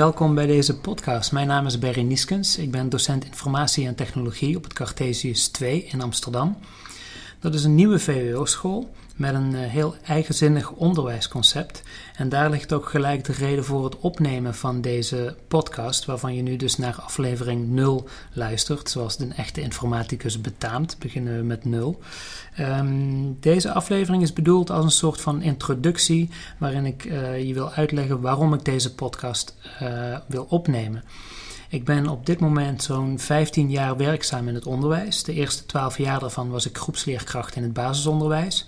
Welkom bij deze podcast. Mijn naam is Berry Nieskens. Ik ben docent informatie en technologie op het Cartesius 2 in Amsterdam. Dat is een nieuwe VWO-school met een eh, heel eigenzinnig onderwijsconcept. En daar ligt ook gelijk de reden voor het opnemen van deze podcast, waarvan je nu dus naar aflevering 0 luistert, zoals de echte informaticus betaamt. Beginnen we met 0. Ehm, deze aflevering is bedoeld als een soort van introductie, waarin ik uh, je wil uitleggen waarom ik deze podcast uh, wil opnemen. Ik ben op dit moment zo'n 15 jaar werkzaam in het onderwijs. De eerste 12 jaar daarvan was ik groepsleerkracht in het basisonderwijs.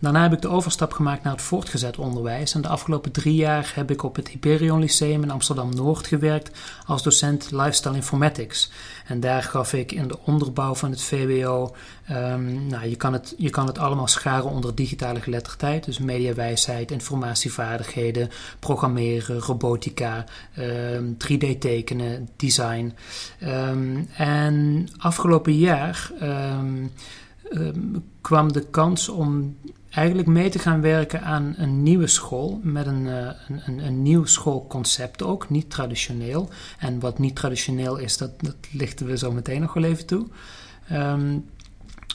Daarna heb ik de overstap gemaakt naar het voortgezet onderwijs. En de afgelopen drie jaar heb ik op het Hyperion Lyceum in Amsterdam Noord gewerkt als docent Lifestyle Informatics. En daar gaf ik in de onderbouw van het VWO. Um, nou, je, kan het, je kan het allemaal scharen onder digitale geletterdheid. Dus mediawijsheid, informatievaardigheden, programmeren, robotica, um, 3D tekenen, design. Um, en afgelopen jaar. kwam de kans om eigenlijk mee te gaan werken aan een nieuwe school met een, uh, een, een, nieuw schoolconcept ook, niet traditioneel. En wat niet traditioneel is, dat, dat lichten we zo meteen nog wel even toe. Um,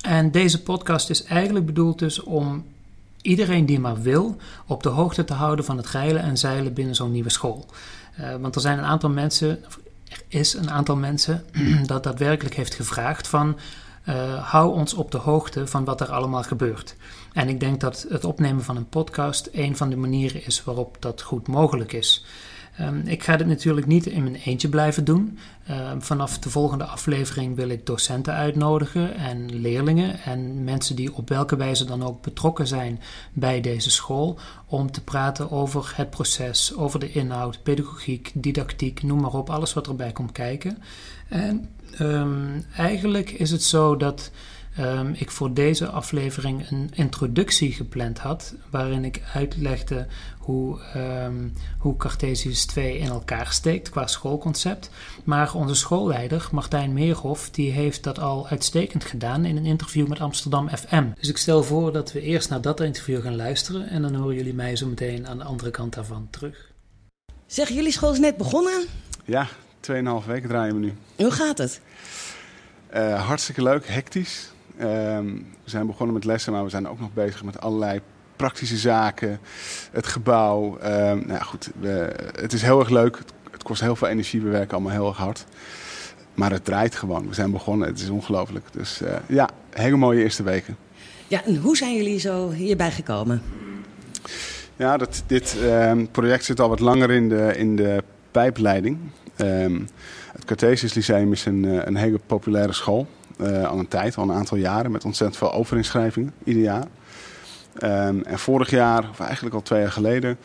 en deze podcast is eigenlijk bedoeld dus om iedereen die maar wil op de hoogte te houden van het reilen en zeilen binnen zo'n nieuwe school. Uh, want er zijn een aantal mensen, er is een aantal mensen dat daadwerkelijk heeft gevraagd van uh, hou ons op de hoogte van wat er allemaal gebeurt. En ik denk dat het opnemen van een podcast een van de manieren is waarop dat goed mogelijk is. Um, ik ga dit natuurlijk niet in mijn eentje blijven doen. Um, vanaf de volgende aflevering wil ik docenten uitnodigen en leerlingen en mensen die op welke wijze dan ook betrokken zijn bij deze school om te praten over het proces, over de inhoud, pedagogiek, didactiek, noem maar op, alles wat erbij komt kijken. En um, eigenlijk is het zo dat um, ik voor deze aflevering een introductie gepland had, waarin ik uitlegde hoe, um, hoe Cartesius 2 in elkaar steekt qua schoolconcept. Maar onze schoolleider, Martijn Meerhof, die heeft dat al uitstekend gedaan in een interview met Amsterdam FM. Dus ik stel voor dat we eerst naar dat interview gaan luisteren en dan horen jullie mij zo meteen aan de andere kant daarvan terug. Zeg, jullie school is net begonnen? Ja, 2,5 weken draaien we nu. Hoe gaat het? Uh, hartstikke leuk, hectisch. Uh, we zijn begonnen met lessen, maar we zijn ook nog bezig met allerlei praktische zaken. Het gebouw. Uh, nou ja, goed, we, het is heel erg leuk. Het, het, kost heel veel energie. We werken allemaal heel erg hard. Maar het draait gewoon. We zijn begonnen. Het is ongelooflijk. Dus uh, ja, hele mooie eerste weken. Ja, en hoe zijn jullie zo hierbij gekomen? Ja, dat, dit ehm, project zit al wat langer in de, in de pijpleiding. Het Cartesius Lyceum is een, eh, een hele populaire school. Uh, al een tijd, al een aantal jaren, met ontzettend veel overinschrijvingen ieder jaar. Um, en vorig jaar, of eigenlijk al twee jaar geleden,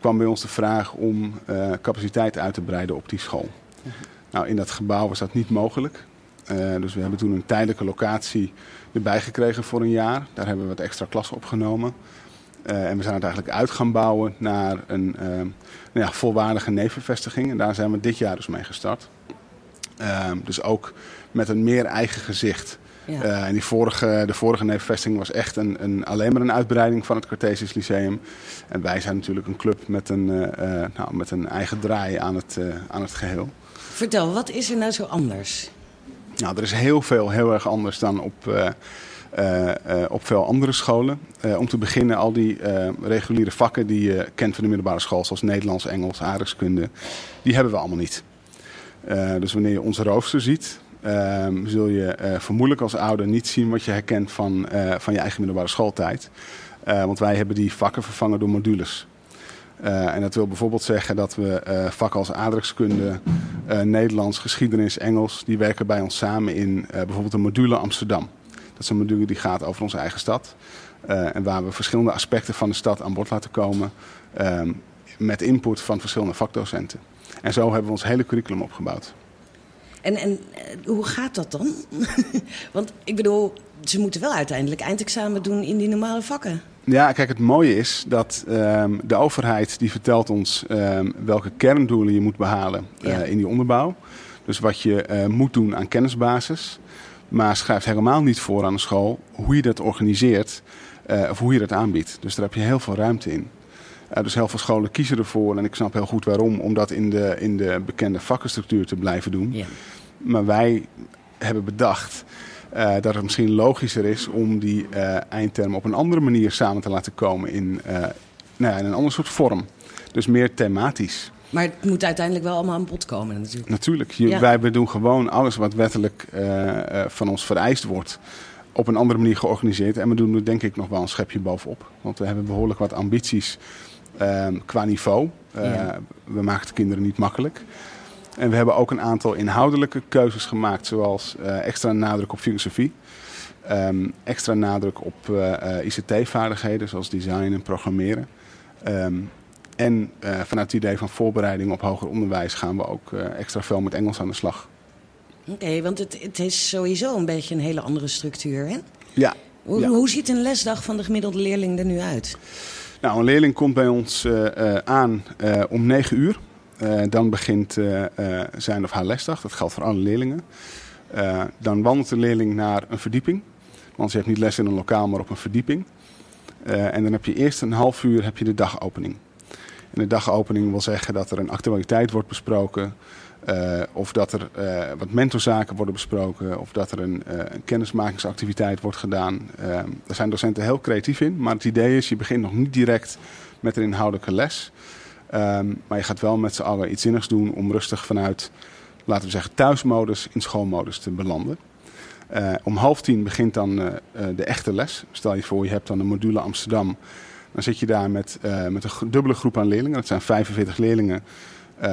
kwam bij ons de vraag om uh, capaciteit uit te breiden op die school. Nou, in dat gebouw was dat niet mogelijk. Uh, dus we hebben toen een tijdelijke locatie erbij gekregen voor een jaar. Daar hebben we wat extra klassen opgenomen. Uh, en we zijn het eigenlijk uit gaan bouwen naar een uh, nou ja, volwaardige nevenvestiging. En daar zijn we dit jaar dus mee gestart. Uh, dus ook met een meer eigen gezicht. Ja. Uh, en die vorige, de vorige nevenvestiging was echt een, een, alleen maar een uitbreiding van het Cartesius Lyceum. En wij zijn natuurlijk een club met een, uh, nou, met een eigen draai aan het, aan het geheel. Vertel, wat is er nou zo anders? Nou, er is heel veel heel erg anders dan op, op veel andere scholen. om te beginnen al die reguliere vakken die je kent van de middelbare school, zoals Nederlands, Engels, aardrijkskunde, die hebben we allemaal niet. Dus wanneer je onze rooster ziet, Um, zul je uh, vermoedelijk als ouder niet zien wat je herkent van, uh, van je eigen middelbare schooltijd. Want wij hebben die vakken vervangen door modules. en dat wil bijvoorbeeld zeggen dat we vakken als aardrijkskunde, Nederlands, geschiedenis, Engels, die werken bij ons samen in bijvoorbeeld een module Amsterdam. Dat is een module die gaat over onze eigen stad. en waar we verschillende aspecten van de stad aan bod laten komen um, met input van verschillende vakdocenten. En zo hebben we ons hele curriculum opgebouwd. En, en hoe gaat dat dan? Want ik bedoel, ze moeten wel uiteindelijk eindexamen doen in die normale vakken. Ja, kijk, het mooie is dat um, de overheid die vertelt ons um, welke kerndoelen je moet behalen ja. uh, in die onderbouw. Dus wat je uh, moet doen aan kennisbasis. Maar schrijft helemaal niet voor aan de school hoe je dat organiseert uh, of hoe je dat aanbiedt. Dus daar heb je heel veel ruimte in. Dus heel veel scholen kiezen ervoor, en ik snap heel goed waarom, om dat in de, in de bekende vakkenstructuur te blijven doen. Ja. Maar wij hebben bedacht eh, dat het misschien logischer is om die uh, eindtermen op een andere manier samen te laten komen in, uh, nou ja, in een ander soort vorm. Dus meer thematisch. Maar het moet uiteindelijk wel allemaal aan bod komen natuurlijk. Natuurlijk. Je, ja. Wij doen gewoon alles wat wettelijk van ons vereist wordt op een andere manier georganiseerd. En we doen er denk ik nog wel een schepje bovenop. Want we hebben behoorlijk wat ambities ehm, qua niveau. Ja. We maken de kinderen niet makkelijk. En we hebben ook een aantal inhoudelijke keuzes gemaakt, zoals uh, extra nadruk op filosofie. Um, extra nadruk op uh, ICT-vaardigheden, zoals design en programmeren. Um, en uh, vanuit het idee van voorbereiding op hoger onderwijs gaan we ook extra veel met Engels aan de slag. Oké, okay, want het, het, is sowieso een beetje een hele andere structuur, hè? Ja. Hoe, ja. hoe ziet een lesdag van de gemiddelde leerling er nu uit? Nou, een leerling komt bij ons aan om 9 uur. Dan begint zijn of haar lesdag. Dat geldt voor alle leerlingen. dan wandelt de leerling naar een verdieping. Want ze heeft niet les in een lokaal, maar op een verdieping. en dan heb je eerst een half uur heb je de dagopening. En de dagopening wil zeggen dat er een actualiteit wordt besproken. Of dat er wat mentorzaken worden besproken. Of dat er een, een kennismakingsactiviteit wordt gedaan. daar zijn docenten heel creatief in. Maar het idee is, je begint nog niet direct met een inhoudelijke les. Um, maar je gaat wel met z'n allen iets zinnigs doen om rustig vanuit, laten we zeggen, thuismodus in schoolmodus te belanden. Uh, om half tien begint dan uh, uh, de echte les. Stel je voor, je hebt dan een module Amsterdam. Dan zit je daar met, met een dubbele groep aan leerlingen. Dat zijn 45 leerlingen.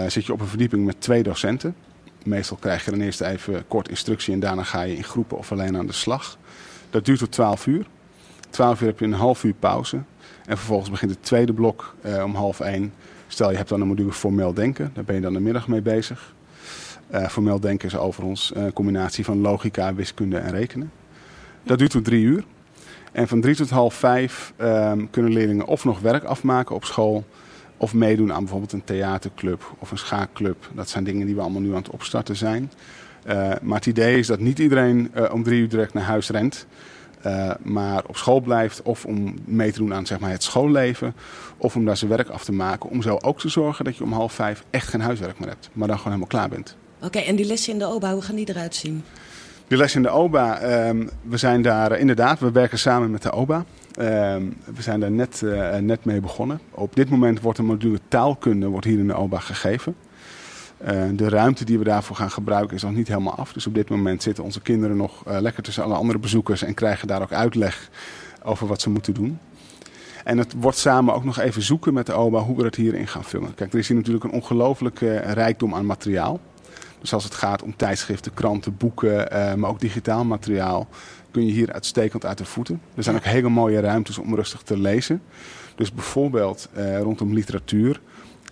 Zit je op een verdieping met twee docenten. Meestal krijg je dan eerst even kort instructie en daarna ga je in groepen of alleen aan de slag. Dat duurt tot 12 uur. 12 uur heb je een half uur pauze. En vervolgens begint het tweede blok om half één. Stel je hebt dan een module formeel denken, daar ben je dan de middag mee bezig. Uh, formeel denken is overigens een combinatie van logica, wiskunde en rekenen. Dat duurt tot drie uur. En van drie tot half vijf um, kunnen leerlingen of nog werk afmaken op school, of meedoen aan bijvoorbeeld een theaterclub of een schaakclub. Dat zijn dingen die we allemaal nu aan het opstarten zijn. Uh, maar het idee is dat niet iedereen uh, om drie uur direct naar huis rent. Uh, maar op school blijft of om mee te doen aan zeg maar, het schoolleven of om daar zijn werk af te maken. Om zo ook te zorgen dat je om half vijf echt geen huiswerk meer hebt, maar dan gewoon helemaal klaar bent. Oké, okay, en die lessen in de OBA, hoe gaan die eruit zien? Die lessen in de OBA, um, we zijn daar inderdaad, we werken samen met de OBA. Um, we zijn daar net, uh, net mee begonnen. Op dit moment wordt een module taalkunde wordt hier in de OBA gegeven. Uh, de ruimte die we daarvoor gaan gebruiken is nog niet helemaal af. Dus op dit moment zitten onze kinderen nog uh, lekker tussen alle andere bezoekers en krijgen daar ook uitleg over wat ze moeten doen. En het wordt samen ook nog even zoeken met de OBA hoe we het hierin gaan vullen. Kijk, er is hier natuurlijk een ongelooflijke rijkdom aan materiaal. Dus als het gaat om tijdschriften, kranten, boeken, maar ook digitaal materiaal, kun je hier uitstekend uit de voeten. Er zijn ook hele mooie ruimtes om rustig te lezen. Dus bijvoorbeeld rondom literatuur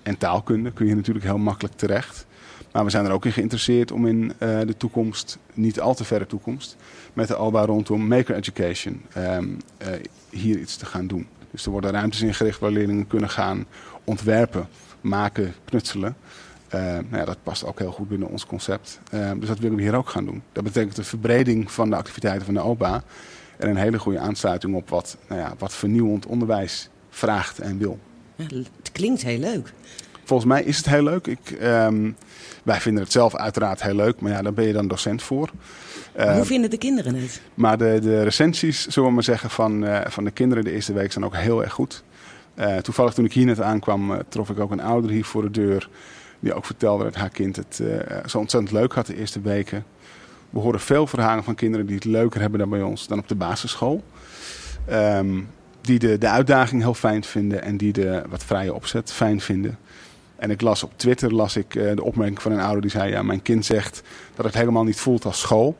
en taalkunde kun je natuurlijk heel makkelijk terecht. Maar we zijn er ook in geïnteresseerd om in uh, de toekomst, niet al te verre toekomst, met de ALBA rondom Maker Education um, uh, hier iets te gaan doen. Dus er worden ruimtes ingericht waar leerlingen kunnen gaan ontwerpen, maken, knutselen. Uh, nou ja, dat past ook heel goed binnen ons concept. dus dat willen we hier ook gaan doen. Dat betekent een verbreding van de activiteiten van de OBA en een hele goede aansluiting op wat, nou ja, wat vernieuwend onderwijs vraagt en wil. Ja, het klinkt heel leuk. Volgens mij is het heel leuk. Ik, um, wij vinden het zelf uiteraard heel leuk, maar ja, daar ben je dan docent voor. Uh, Hoe vinden de kinderen het? Maar de, de recensies, zullen we maar zeggen, van, van de kinderen de eerste week zijn ook heel erg goed. Toevallig toen ik hier net aankwam, trof ik ook een ouder hier voor de deur. Die ook vertelde dat haar kind het zo ontzettend leuk had de eerste weken. We horen veel verhalen van kinderen die het leuker hebben dan bij ons dan op de basisschool. Um, die de, de uitdaging heel fijn vinden en die de wat vrije opzet fijn vinden. En ik las op Twitter las ik, uh, de opmerking van een ouder die zei: ja, mijn kind zegt dat het helemaal niet voelt als school.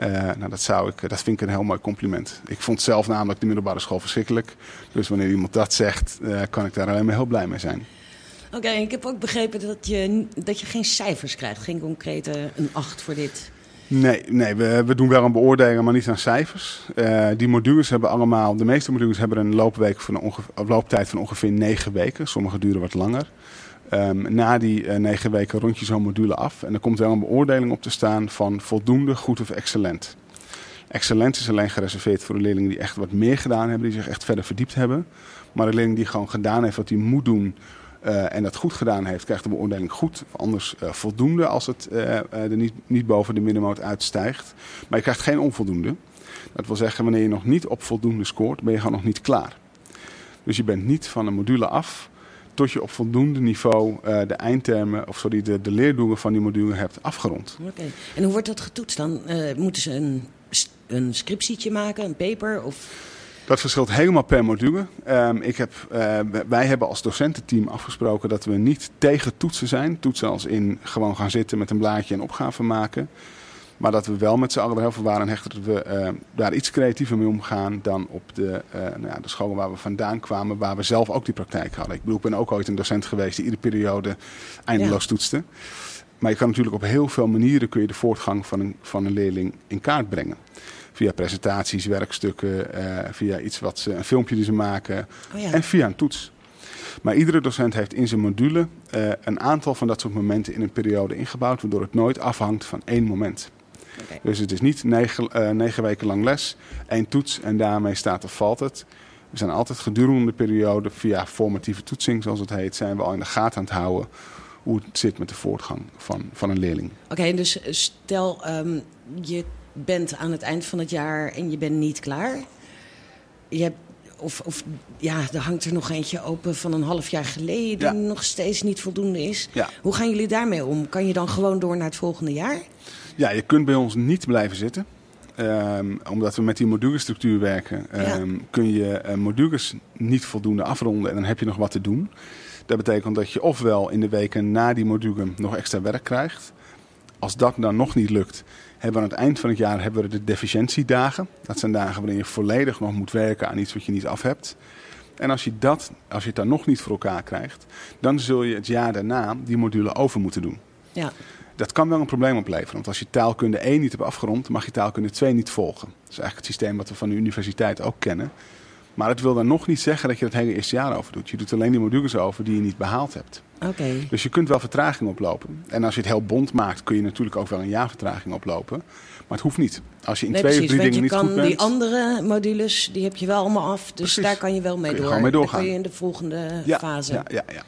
Uh, nou, dat, zou ik, dat vind ik een heel mooi compliment. Ik vond zelf namelijk de middelbare school verschrikkelijk. Dus wanneer iemand dat zegt, kan ik daar alleen maar heel blij mee zijn. Oké, ik heb ook begrepen dat je, dat je geen cijfers krijgt. Geen concrete een 8 voor dit. Nee, nee we, we doen wel een beoordeling, maar niet aan cijfers. Uh, die modules hebben allemaal, de meeste modules hebben een loopweek van ongeveer, looptijd van ongeveer negen weken. Sommige duren wat langer. Um, na die uh, negen weken rond je zo'n module af. En er komt wel een beoordeling op te staan van voldoende, goed of excellent. Excellent is alleen gereserveerd voor de leerlingen die echt wat meer gedaan hebben, die zich echt verder verdiept hebben. Maar de leerling die gewoon gedaan heeft wat hij moet doen uh, en dat goed gedaan heeft, krijgt de beoordeling goed. Anders uh, voldoende als het uh, er niet, niet boven de middenmoot uitstijgt. Maar je krijgt geen onvoldoende. Dat wil zeggen, wanneer je nog niet op voldoende scoort, ben je gewoon nog niet klaar. Dus je bent niet van een module af tot je op voldoende niveau de eindtermen, of sorry, de, de leerdoelen van die module hebt afgerond. Oké. En hoe wordt dat getoetst dan? moeten ze een, een scriptietje maken, een paper? Of... Dat verschilt helemaal per module. Um, ik heb, uh, wij hebben als docententeam afgesproken dat we niet tegen toetsen zijn. Toetsen als in gewoon gaan zitten met een blaadje en opgaven maken. Maar dat we wel met z'n allen heel veel waren en hechten dat we uh, daar iets creatiever mee omgaan dan op de, uh, nou ja, de scholen waar we vandaan kwamen, waar we zelf ook die praktijk hadden. Ik bedoel, ik ben ook ooit een docent geweest die iedere periode eindeloos ja. toetste. Maar je kan natuurlijk op heel veel manieren kun je de voortgang van een, van een leerling in kaart brengen via presentaties, werkstukken, uh, via iets wat ze, een filmpje die ze maken oh ja. en via een toets. Maar iedere docent heeft in zijn module uh, een aantal van dat soort momenten in een periode ingebouwd, waardoor het nooit afhangt van één moment. Okay. Dus het is niet negen, uh, negen, weken lang les, één toets en daarmee staat of valt het. We zijn altijd gedurende de periode via formatieve toetsing, zoals het heet, zijn we al in de gaten aan het houden hoe het zit met de voortgang van, van een leerling. Oké, okay, dus stel um, je bent aan het eind van het jaar en je bent niet klaar. Je hebt, of, of ja, er hangt er nog eentje open van een half jaar geleden die ja. nog steeds niet voldoende is. Ja. Hoe gaan jullie daarmee om? Kan je dan gewoon door naar het volgende jaar? Ja, je kunt bij ons niet blijven zitten. Um, omdat we met die modulestructuur werken, um, ja. kun je uh, modules niet voldoende afronden en dan heb je nog wat te doen. Dat betekent dat je ofwel in de weken na die module nog extra werk krijgt. Als dat dan nog niet lukt, hebben we aan het eind van het jaar hebben we de deficiëntiedagen. Dat zijn dagen waarin je volledig nog moet werken aan iets wat je niet af hebt. En als je, dat, als je het dan nog niet voor elkaar krijgt, dan zul je het jaar daarna die module over moeten doen. Ja. Dat kan wel een probleem opleveren. Want als je taalkunde 1 niet hebt afgerond, mag je taalkunde 2 niet volgen. Dat is eigenlijk het systeem wat we van de universiteit ook kennen. Maar het wil dan nog niet zeggen dat je het hele eerste jaar over doet. Je doet alleen die modules over die je niet behaald hebt. Okay. Dus je kunt wel vertraging oplopen. En als je het heel bond maakt, kun je natuurlijk ook wel een jaar vertraging oplopen. Maar het hoeft niet. Als je in nee, twee precies, of drie dingen niet kan goed bent... Die andere modules, die heb je wel allemaal af. Dus Precies. daar kan je wel mee Kun je door. gewoon mee doorgaan. Dan kun je in de volgende ja, fase. Ja, ja, ja.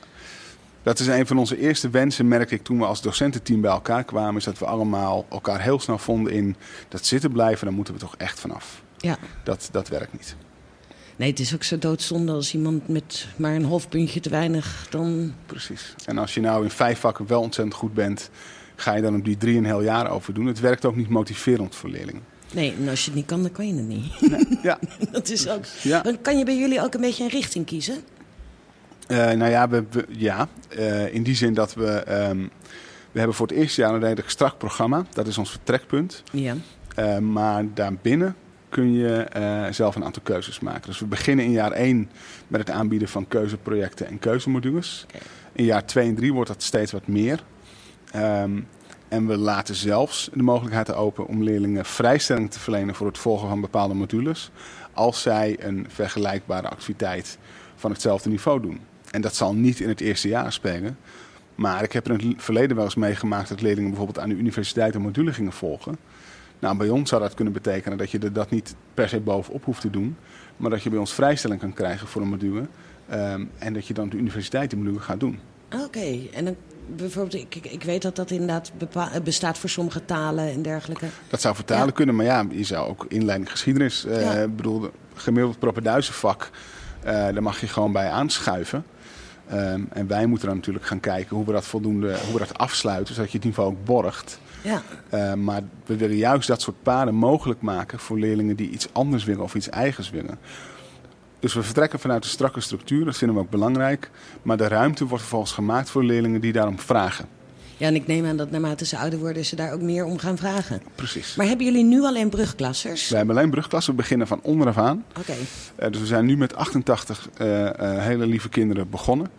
Dat is een van onze eerste wensen, merkte ik toen we als docententeam bij elkaar kwamen. Is dat we allemaal elkaar heel snel vonden in dat zitten blijven, daar moeten we toch echt vanaf. Ja. Dat, dat werkt niet. Nee, het is ook zo doodzonde als iemand met maar een half puntje te weinig dan... Precies. En als je nou in vijf vakken wel ontzettend goed bent, ga je dan op die drie en een heel jaar over doen. Het werkt ook niet motiverend voor leerlingen. Nee, en als je het niet kan, dan kan je het niet. Nee, ja. dat is ook... Ja. Dan kan je bij jullie ook een beetje een richting kiezen? Uh, nou ja, we, we, ja. Uh, in die zin dat we... Um, we hebben voor het eerste jaar een redelijk strak programma. Dat is ons vertrekpunt. Ja. Uh, maar daarbinnen kun je uh, zelf een aantal keuzes maken. Dus we beginnen in jaar 1 met het aanbieden van keuzeprojecten en keuzemodules. Okay. In jaar 2 en 3 wordt dat steeds wat meer. Um, en we laten zelfs de mogelijkheid open om leerlingen vrijstelling te verlenen voor het volgen van bepaalde modules. Als zij een vergelijkbare activiteit van hetzelfde niveau doen. En dat zal niet in het eerste jaar spelen. Maar ik heb in het verleden wel eens meegemaakt dat leerlingen bijvoorbeeld aan de universiteit een module gingen volgen. Nou, bij ons zou dat kunnen betekenen dat je dat niet per se bovenop hoeft te doen. Maar dat je bij ons vrijstelling kan krijgen voor een module. Um, en dat je dan de universiteit die module gaat doen. Oké, okay. en dan bijvoorbeeld, ik, ik weet dat dat inderdaad bestaat voor sommige talen en dergelijke. Dat zou vertalen ja. kunnen, maar ja, je zou ook inleiding geschiedenis. Uh, ja. bedoel, gemiddeld propenduizenvak, uh, daar mag je gewoon bij aanschuiven. Um, en wij moeten dan natuurlijk gaan kijken hoe we dat voldoende, hoe we dat afsluiten, zodat je het niveau ook borgt. Ja. Uh, maar we willen juist dat soort paden mogelijk maken voor leerlingen die iets anders willen of iets eigens willen. Dus we vertrekken vanuit een strakke structuur, dat vinden we ook belangrijk. Maar de ruimte wordt vervolgens gemaakt voor leerlingen die daarom vragen. Ja, en ik neem aan dat naarmate ze ouder worden, ze daar ook meer om gaan vragen. Precies. Maar hebben jullie nu alleen brugklassers? We hebben alleen brugklassen. We beginnen van onderaf aan. Oké. Okay. Uh, dus we zijn nu met 88 uh, uh, hele lieve kinderen begonnen.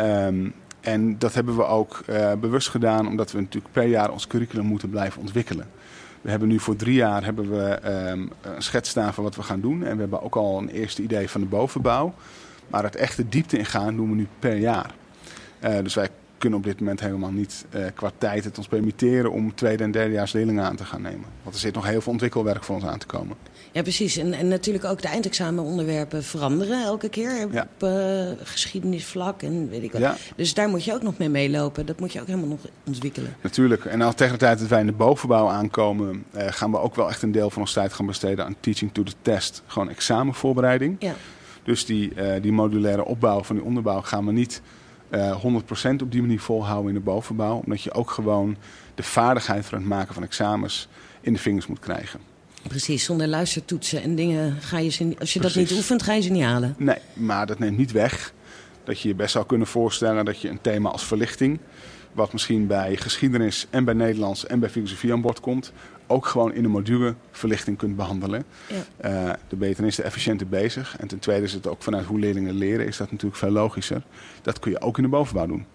Um, en dat hebben we ook uh, bewust gedaan, omdat we natuurlijk per jaar ons curriculum moeten blijven ontwikkelen. We hebben nu voor drie jaar hebben we um, een schets staan van wat we gaan doen. En we hebben ook al een eerste idee van de bovenbouw. Maar het echte diepte ingaan doen we nu per jaar. Uh, dus wij kunnen op dit moment helemaal niet uh, qua tijd het ons permitteren om tweede en derdejaars leerlingen aan te gaan nemen. Want er zit nog heel veel ontwikkelwerk voor ons aan te komen. Ja, precies. En, en natuurlijk ook de eindexamenonderwerpen veranderen elke keer op uh, geschiedenisvlak en weet ik wat. Ja. Dus daar moet je ook nog mee meelopen. Dat moet je ook helemaal nog ontwikkelen. Natuurlijk. En al tegen de tijd dat wij in de bovenbouw aankomen, uh, gaan we ook wel echt een deel van ons tijd gaan besteden aan teaching to the test. Gewoon examenvoorbereiding. Ja. Dus die, uh, die modulaire opbouw van die onderbouw gaan we niet uh, 100% op die manier volhouden in de bovenbouw. Omdat je ook gewoon de vaardigheid van het maken van examens in de vingers moet krijgen. Precies, zonder luistertoetsen en dingen ga je ze Als je dat niet oefent, ga je ze niet halen. Nee, maar dat neemt niet weg dat je je best zou kunnen voorstellen dat je een thema als verlichting, wat misschien bij geschiedenis en bij Nederlands en bij filosofie aan bod komt, ook gewoon in een module verlichting kunt behandelen. Ja. Uh, de beter is de efficiënter bezig. En ten tweede is het ook vanuit hoe leerlingen leren, is dat natuurlijk veel logischer. Dat kun je ook in de bovenbouw doen.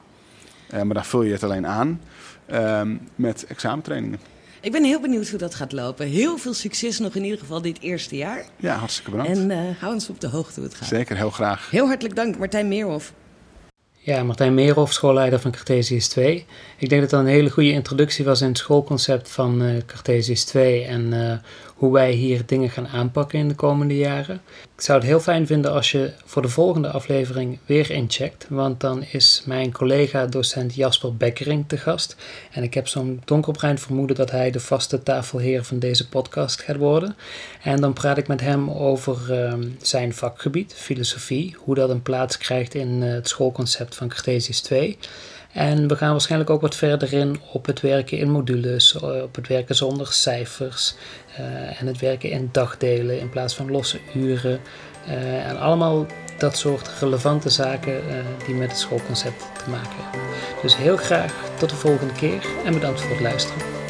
Uh, maar daar vul je het alleen aan uh, met examentrainingen. Ik ben heel benieuwd hoe dat gaat lopen. Heel veel succes nog in ieder geval dit eerste jaar. Ja, hartstikke bedankt. En uh, hou ons op de hoogte hoe het gaat. Zeker, heel graag. Heel hartelijk dank, Martijn Meerhof. Ja, Martijn Meerhof, schoolleider van Cartesius 2. Ik denk dat dat een hele goede introductie was in het schoolconcept van uh, Cartesius 2 en uh, hoe wij hier dingen gaan aanpakken in de komende jaren. Ik zou het heel fijn vinden als je voor de volgende aflevering weer incheckt, want dan is mijn collega docent Jasper Bekkering te gast. En ik heb zo'n donkerbruin vermoeden dat hij de vaste tafelheer van deze podcast gaat worden. En dan praat ik met hem over uh, zijn vakgebied, filosofie, hoe dat een plaats krijgt in uh, het schoolconcept van Cartesius 2. En we gaan waarschijnlijk ook wat verder in op het werken in modules, eh, op het werken zonder cijfers uh, en het werken in dagdelen in plaats van losse uren. Uh, en allemaal dat soort relevante zaken die met het schoolconcept te maken hebben. Dus heel graag tot de volgende keer en bedankt voor het luisteren.